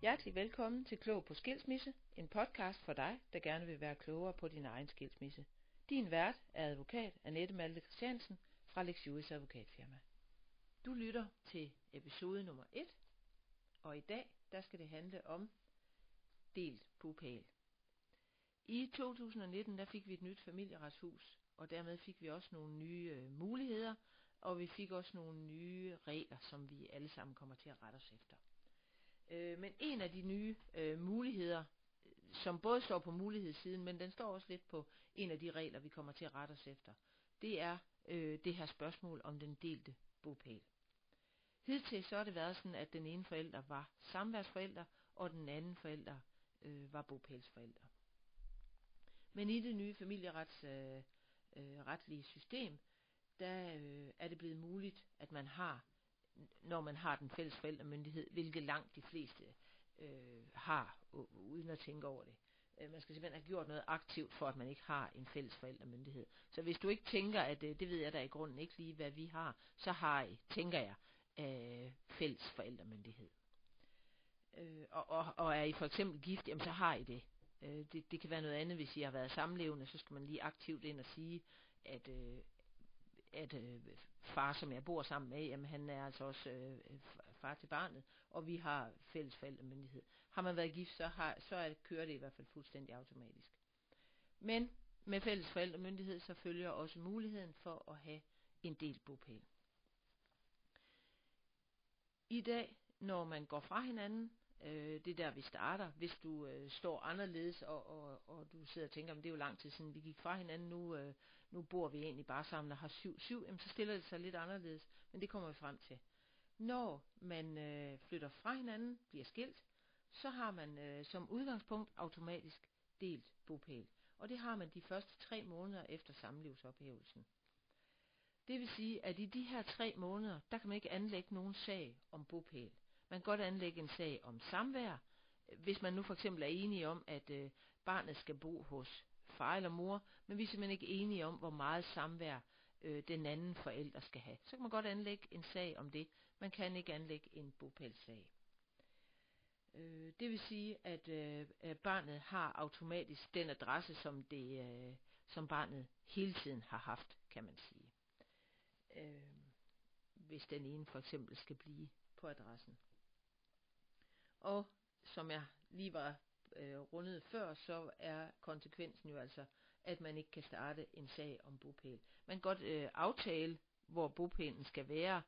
Hjertelig velkommen til Klog på Skilsmisse, en podcast for dig, der gerne vil være klogere på din egen skilsmisse. Din vært er advokat Annette Malte Christiansen fra Lex Juris Advokatfirma. Du lytter til episode nummer 1, og i dag der skal det handle om delt bupæl. I 2019 der fik vi et nyt familieretshus, og dermed fik vi også nogle nye øh, muligheder, og vi fik også nogle nye regler, som vi alle sammen kommer til at rette os efter. Øh, men en af de nye øh, muligheder, som både står på mulighedssiden, men den står også lidt på en af de regler, vi kommer til at rette os efter, det er øh, det her spørgsmål om den delte bopæl. Hidtil så har det været sådan, at den ene forælder var samværsforælder, og den anden forælder øh, var bopælsforælder. Men i det nye familieretsretlige øh, øh, system, der øh, er det blevet muligt, at man har når man har den fælles forældremyndighed, hvilket langt de fleste øh, har, uden at tænke over det. Øh, man skal simpelthen have gjort noget aktivt for, at man ikke har en fælles forældremyndighed. Så hvis du ikke tænker, at øh, det ved jeg da i grunden ikke lige, hvad vi har, så har I, tænker jeg, øh, fælles forældremyndighed. Øh, og, og, og er I for eksempel gift, jamen så har I det. Øh, det. Det kan være noget andet, hvis I har været samlevende, så skal man lige aktivt ind og sige, at, øh, at øh, far, som jeg bor sammen med, jamen han er altså også øh, far til barnet, og vi har fælles forældremyndighed. Har man været gift, så, har, så er, kører det i hvert fald fuldstændig automatisk. Men med fælles forældremyndighed, så følger også muligheden for at have en del bopæl. I dag, når man går fra hinanden, Øh, det er der, vi starter. Hvis du øh, står anderledes, og, og, og du sidder og tænker, om det er jo lang tid siden, vi gik fra hinanden, nu, øh, nu bor vi egentlig bare sammen og har syv, syv, jamen, så stiller det sig lidt anderledes. Men det kommer vi frem til. Når man øh, flytter fra hinanden, bliver skilt, så har man øh, som udgangspunkt automatisk delt bopæl. Og det har man de første tre måneder efter samlivsophævelsen. Det vil sige, at i de her tre måneder, der kan man ikke anlægge nogen sag om bopæl. Man kan godt anlægge en sag om samvær, hvis man nu for eksempel er enige om, at øh, barnet skal bo hos far eller mor, men vi er simpelthen ikke enige om, hvor meget samvær øh, den anden forælder skal have. Så kan man godt anlægge en sag om det. Man kan ikke anlægge en bopælssag. Øh, det vil sige, at øh, barnet har automatisk den adresse, som, det, øh, som barnet hele tiden har haft, kan man sige. Øh, hvis den ene for eksempel skal blive på adressen. Og som jeg lige var øh, rundet før, så er konsekvensen jo altså, at man ikke kan starte en sag om bopæl. Man kan godt øh, aftale, hvor bopælen skal være,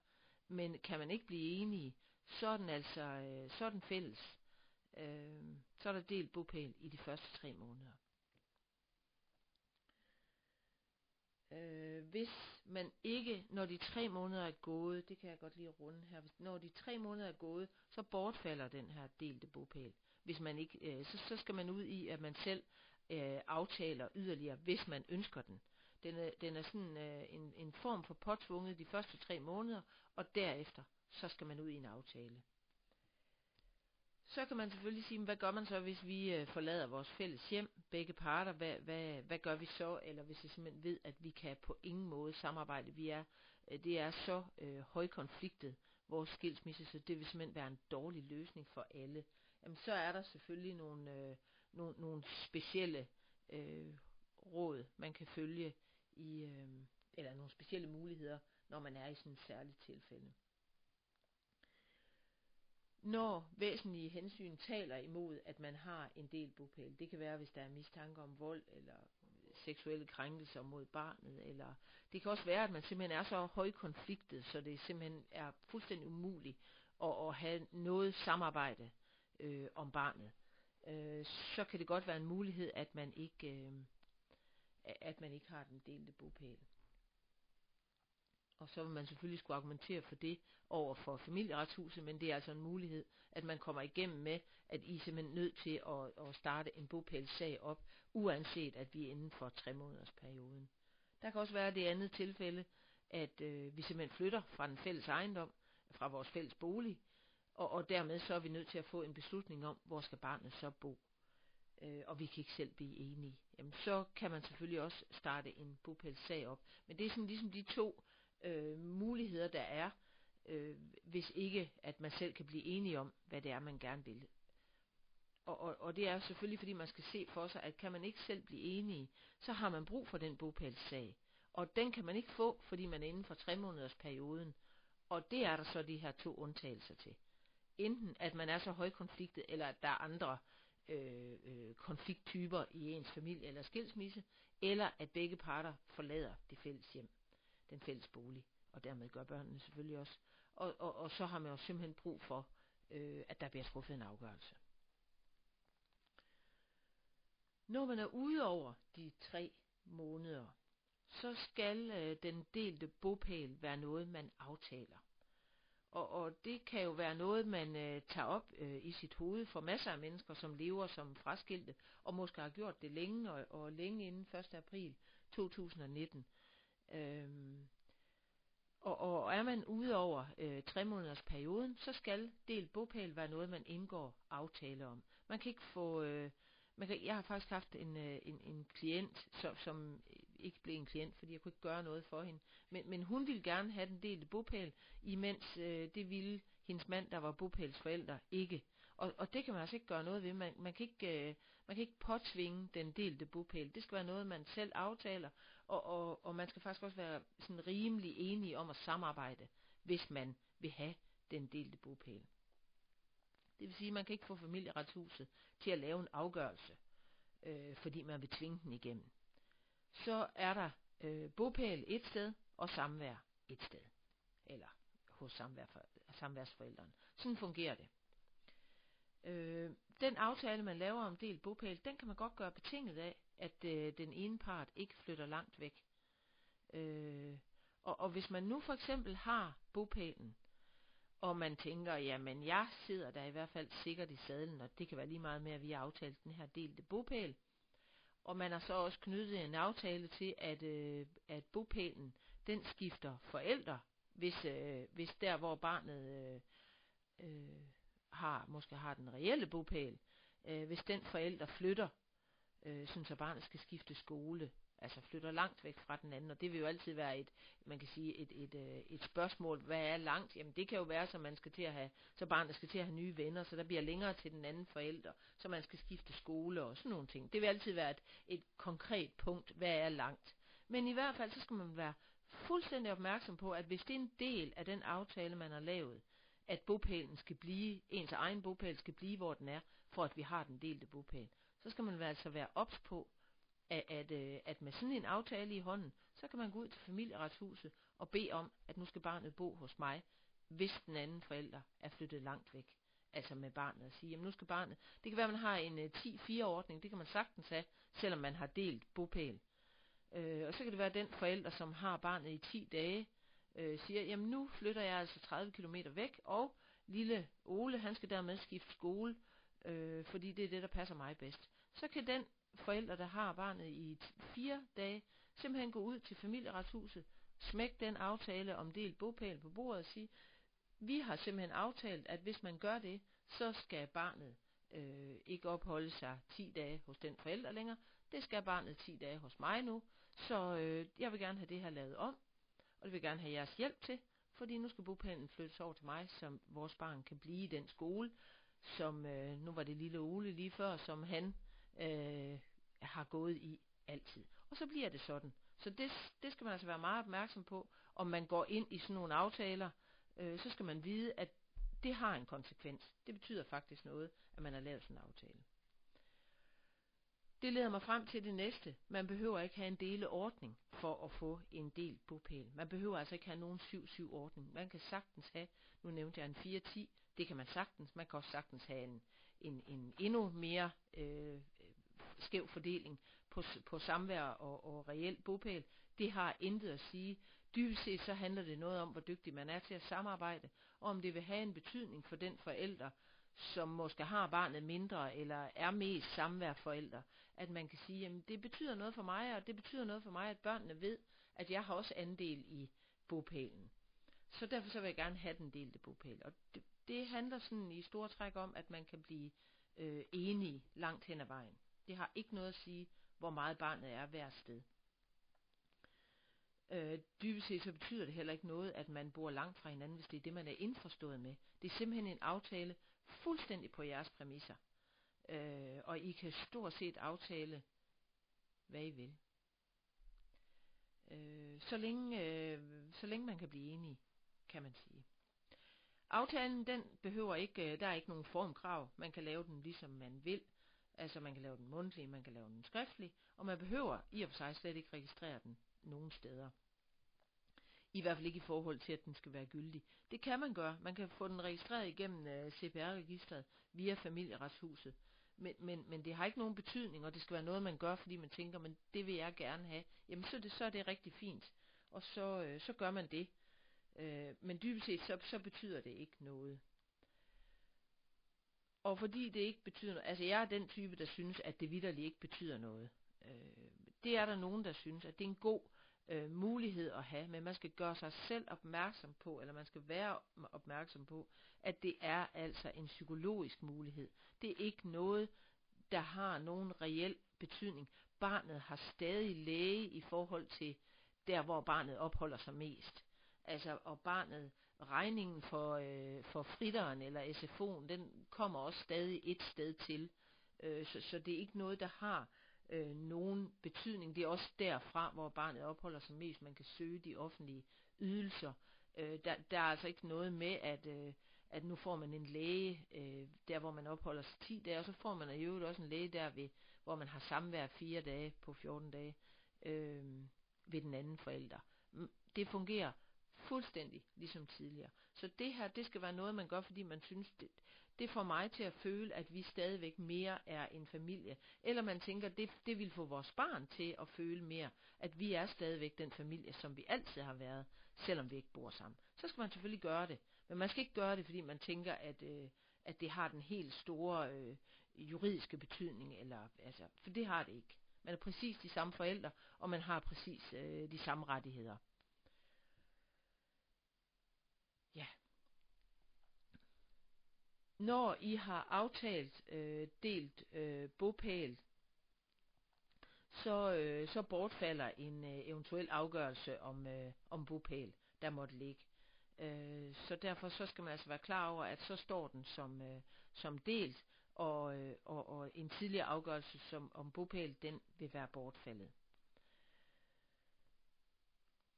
men kan man ikke blive enige, så er den altså øh, så er den fælles. Øh, så er der delt bopæl i de første tre måneder. Øh, hvis men ikke, når de tre måneder er gået, det kan jeg godt lige runde her, når de tre måneder er gået, så bortfalder den her delte bopæl. Hvis man ikke, øh, så, så skal man ud i, at man selv øh, aftaler yderligere, hvis man ønsker den. Den er, den er sådan øh, en, en form for påtvunget de første tre måneder, og derefter, så skal man ud i en aftale. Så kan man selvfølgelig sige, hvad gør man så, hvis vi øh, forlader vores fælles hjem, begge parter, hvad, hvad, hvad gør vi så, eller hvis vi simpelthen ved, at vi kan på ingen måde samarbejde, vi er, øh, det er så øh, højkonfliktet, vores skilsmisse, så det vil simpelthen være en dårlig løsning for alle. Jamen så er der selvfølgelig nogle, øh, nogle, nogle specielle øh, råd, man kan følge i, øh, eller nogle specielle muligheder, når man er i sådan et særligt tilfælde når væsentlige hensyn taler imod, at man har en del bopæl. Det kan være, hvis der er mistanke om vold eller seksuelle krænkelser mod barnet, eller det kan også være, at man simpelthen er så højkonfliktet, så det simpelthen er fuldstændig umuligt at, at have noget samarbejde øh, om barnet. Øh, så kan det godt være en mulighed, at man ikke, øh, at man ikke har den delte bopæl. Og så vil man selvfølgelig skulle argumentere for det over for familieretshuset, men det er altså en mulighed, at man kommer igennem med, at I er simpelthen nødt til at, at starte en bopælssag op, uanset at vi er inden for tre måneders perioden. Der kan også være det andet tilfælde, at øh, vi simpelthen flytter fra den fælles ejendom, fra vores fælles bolig, og, og dermed så er vi nødt til at få en beslutning om, hvor skal barnet så bo. Øh, og vi kan ikke selv blive enige. Jamen så kan man selvfølgelig også starte en bopælssag op. Men det er sådan ligesom de to øh, muligheder, der er, øh, hvis ikke at man selv kan blive enige om, hvad det er, man gerne vil. og, og, og det er selvfølgelig, fordi man skal se for sig, at kan man ikke selv blive enige, så har man brug for den bopælssag. Og den kan man ikke få, fordi man er inden for tre måneders perioden. Og det er der så de her to undtagelser til. Enten at man er så højkonfliktet, eller at der er andre øh, øh, konflikttyper i ens familie eller skilsmisse, eller at begge parter forlader det fælles hjem, den fælles bolig, og dermed gør børnene selvfølgelig også. Og, og, og så har man jo simpelthen brug for, øh, at der bliver truffet en afgørelse. Når man er ude over de tre måneder, så skal øh, den delte bopæl være noget, man aftaler. Og, og det kan jo være noget, man øh, tager op øh, i sit hoved for masser af mennesker, som lever som fraskilte, og måske har gjort det længe, og, og længe inden 1. april 2019. Øhm, og, og er man ude over øh, tre måneders perioden, så skal delt bopæl være noget, man indgår aftale om. Man kan ikke få øh, man kan, jeg har faktisk haft en, øh, en, en klient, som, som ikke blev en klient, fordi jeg kunne ikke gøre noget for hende. Men, men hun ville gerne have den delte bopæl, imens øh, det ville hendes mand, der var bopælsforælder, ikke. Og, og det kan man altså ikke gøre noget ved. Man, man, kan ikke, øh, man kan ikke påtvinge den delte bopæl. Det skal være noget, man selv aftaler, og, og, og man skal faktisk også være sådan rimelig enige om at samarbejde, hvis man vil have den delte bopæl. Det vil sige, at man kan ikke få familieretshuset til at lave en afgørelse, øh, fordi man vil tvinge den igennem. Så er der øh, bopæl et sted og samvær et sted. Eller hos samvær for, samværsforældrene. Sådan fungerer det. Øh, den aftale, man laver om delt bopæl, den kan man godt gøre betinget af, at øh, den ene part ikke flytter langt væk. Øh, og, og hvis man nu for eksempel har bopælen og man tænker, jamen jeg sidder der i hvert fald sikkert i sadlen, og det kan være lige meget med, at vi har aftalt den her delte bopæl. Og man har så også knyttet en aftale til, at, øh, at bopælen, den skifter forældre, hvis, øh, hvis der, hvor barnet øh, øh, har, måske har den reelle bopæl, øh, hvis den forælder flytter, øh, synes at barnet skal skifte skole, altså flytter langt væk fra den anden, og det vil jo altid være et, man kan sige, et, et, et, et spørgsmål, hvad er langt? Jamen det kan jo være, så man skal til at have, så barnet skal til at have nye venner, så der bliver længere til den anden forælder, så man skal skifte skole og sådan nogle ting. Det vil altid være et, et konkret punkt, hvad er langt? Men i hvert fald, så skal man være fuldstændig opmærksom på, at hvis det er en del af den aftale, man har lavet, at bopælen skal blive, ens egen bopæl skal blive, hvor den er, for at vi har den delte bopæl, så skal man altså være ops på, at, at, at med sådan en aftale i hånden, så kan man gå ud til familieretshuset og bede om, at nu skal barnet bo hos mig, hvis den anden forælder er flyttet langt væk. Altså med barnet at sige, jamen nu skal barnet, det kan være, at man har en øh, 10-4-ordning, det kan man sagtens have, selvom man har delt bopæl. Øh, og så kan det være, at den forælder, som har barnet i 10 dage, øh, siger, jamen nu flytter jeg altså 30 km væk, og lille Ole, han skal dermed skifte skole, øh, fordi det er det, der passer mig bedst. Så kan den forældre, der har barnet i fire dage, simpelthen gå ud til familieretshuset, smæk den aftale om delt bopæl på bordet og sige, vi har simpelthen aftalt, at hvis man gør det, så skal barnet øh, ikke opholde sig 10 dage hos den forælder længere. Det skal barnet 10 dage hos mig nu. Så øh, jeg vil gerne have det her lavet om, og det vil gerne have jeres hjælp til, fordi nu skal bopælen flyttes over til mig, så vores barn kan blive i den skole, som øh, nu var det lille Ole lige før, som han øh, har gået i altid. Og så bliver det sådan. Så det, det skal man altså være meget opmærksom på, om man går ind i sådan nogle aftaler, øh, så skal man vide, at det har en konsekvens. Det betyder faktisk noget, at man har lavet sådan en aftale. Det leder mig frem til det næste. Man behøver ikke have en deleordning for at få en del bopæl. Man behøver altså ikke have nogen 7-7 ordning. Man kan sagtens have, nu nævnte jeg en 4-10, det kan man sagtens. Man kan også sagtens have en, en, en endnu mere øh, skæv fordeling på, på samvær og, og reelt bopæl. Det har intet at sige. Dybest set så handler det noget om, hvor dygtig man er til at samarbejde, og om det vil have en betydning for den forælder, som måske har barnet mindre, eller er mest samværforældre, at man kan sige, jamen det betyder noget for mig, og det betyder noget for mig, at børnene ved, at jeg har også andel i bopælen. Så derfor så vil jeg gerne have den delte bopæl. Og det, det handler sådan i store træk om, at man kan blive øh, enige langt hen ad vejen. Det har ikke noget at sige, hvor meget barnet er hver sted. Øh, dybest set så betyder det heller ikke noget, at man bor langt fra hinanden, hvis det er det, man er indforstået med. Det er simpelthen en aftale fuldstændig på jeres præmisser. øh, og I kan stort set aftale, hvad I vil. Øh, så, længe, øh, så længe man kan blive enige, kan man sige. Aftalen, den behøver ikke, øh, der er ikke nogen formkrav. Man kan lave den ligesom man vil. Altså man kan lave den mundtlig, man kan lave den skriftlig, og man behøver i og for sig slet ikke registrere den nogen steder. I hvert fald ikke i forhold til, at den skal være gyldig. Det kan man gøre. Man kan få den registreret igennem øh, uh, CPR-registret via familieretshuset. Men, men, men det har ikke nogen betydning, og det skal være noget, man gør, fordi man tænker, men det vil jeg gerne have. Jamen så er det, så er det rigtig fint. Og så, øh, så gør man det. Øh, men dybest set, så, så betyder det ikke noget. Og fordi det ikke betyder noget, altså jeg er den type, der synes, at det vidderligt ikke betyder noget. Øh, det er der nogen, der synes, at det er en god øh, mulighed at have, men man skal gøre sig selv opmærksom på, eller man skal være opmærksom på, at det er altså en psykologisk mulighed. Det er ikke noget, der har nogen reel betydning. Barnet har stadig læge i forhold til der, hvor barnet opholder sig mest. Altså, og barnet, regningen for, øh, for fritteren eller SFO'en, den kommer også stadig et sted til. Øh, så, så det er ikke noget, der har øh, nogen betydning. Det er også derfra, hvor barnet opholder sig mest, man kan søge de offentlige ydelser. Øh, der, der er altså ikke noget med, at, øh, at nu får man en læge, øh, der hvor man opholder sig 10 dage, og så får man i øvrigt også en læge der, ved, hvor man har samvær 4 dage på 14 dage øh, ved den anden forælder. Mm, det fungerer fuldstændig ligesom tidligere. Så det her, det skal være noget, man gør, fordi man synes, det, det får mig til at føle, at vi stadigvæk mere er en familie. Eller man tænker, det, det vil få vores barn til at føle mere, at vi er stadigvæk den familie, som vi altid har været, selvom vi ikke bor sammen. Så skal man selvfølgelig gøre det. Men man skal ikke gøre det, fordi man tænker, at, øh, at det har den helt store øh, juridiske betydning, eller, altså, for det har det ikke. Man er præcis de samme forældre, og man har præcis øh, de samme rettigheder. Når I har aftalt øh, delt øh, bopæl, så, øh, så bortfalder en øh, eventuel afgørelse om, øh, om bopæl, der måtte ligge. Øh, så derfor så skal man altså være klar over, at så står den som, øh, som delt, og, øh, og, og en tidligere afgørelse som, om bopæl, den vil være bortfaldet.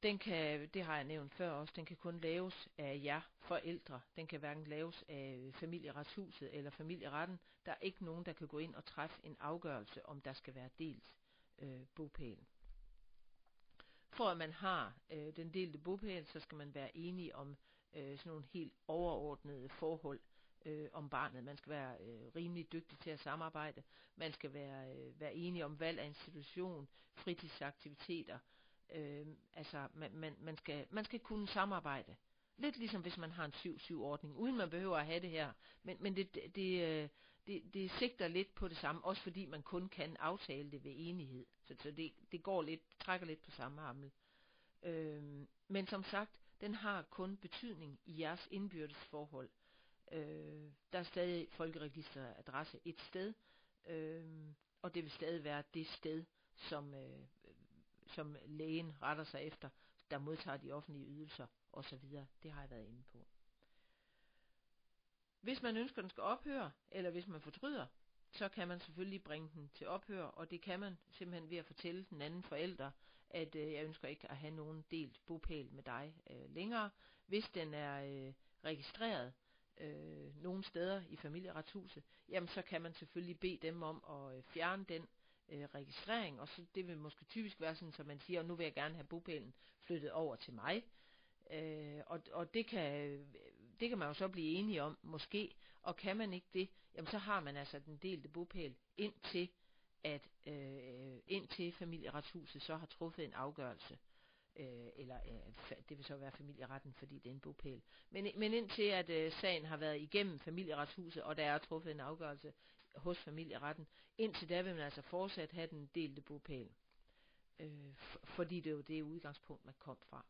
Den kan, det har jeg nævnt før også, den kan kun laves af jer forældre. Den kan hverken laves af familieretshuset eller familieretten. Der er ikke nogen, der kan gå ind og træffe en afgørelse, om der skal være delt øh, bopæl. For at man har øh, den delte bopæl, så skal man være enige om øh, sådan nogle helt overordnede forhold øh, om barnet. Man skal være øh, rimelig dygtig til at samarbejde. Man skal være, øh, være enige om valg af institution, fritidsaktiviteter, Øh, altså, man, man, man, skal, man skal kunne samarbejde. Lidt ligesom hvis man har en 7-7-ordning, uden man behøver at have det her. Men, men det, det, det, øh, det, det sigter lidt på det samme, også fordi man kun kan aftale det ved enighed. Så, så det, det går lidt, trækker lidt på samme hammel. Øh, men som sagt, den har kun betydning i jeres indbyrdes forhold. Øh, der er stadig folkeregisteradresse et sted, øh, og det vil stadig være det sted, som øh, som lægen retter sig efter, der modtager de offentlige ydelser osv. Det har jeg været inde på. Hvis man ønsker, at den skal ophøre, eller hvis man fortryder, så kan man selvfølgelig bringe den til ophør, og det kan man simpelthen ved at fortælle den anden forælder, at øh, jeg ønsker ikke at have nogen delt bopæl med dig øh, længere. Hvis den er øh, registreret øh, nogle steder i familieretshuset, jamen så kan man selvfølgelig bede dem om at øh, fjerne den øh, registrering, og så det vil måske typisk være sådan, så man siger, nu vil jeg gerne have bopælen flyttet over til mig. Øh, og og det, kan, det kan man jo så blive enige om, måske, og kan man ikke det, jamen så har man altså den delte bopæl indtil at øh, indtil familieretshuset så har truffet en afgørelse øh, eller øh, det vil så være familieretten, fordi det er en bopæl. Men, men indtil at øh, sagen har været igennem familieretshuset, og der er truffet en afgørelse hos familieretten, indtil da vil man altså fortsat have den delte bopæl. Øh, fordi det er jo det udgangspunkt, man kom fra.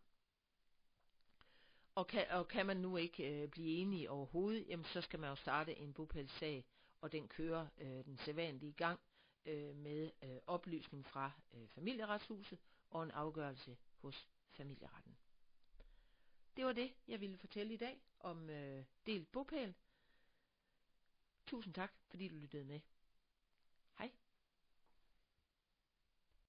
Og kan, og kan man nu ikke øh, blive enige overhovedet, jamen så skal man jo starte en bopælssag, og den kører øh, den sædvanlige gang øh, med øh, oplysning fra øh, familieretshuset og en afgørelse hos familieretten. Det var det, jeg ville fortælle i dag om øh, delt bopæl. Tusind tak, fordi du lyttede med.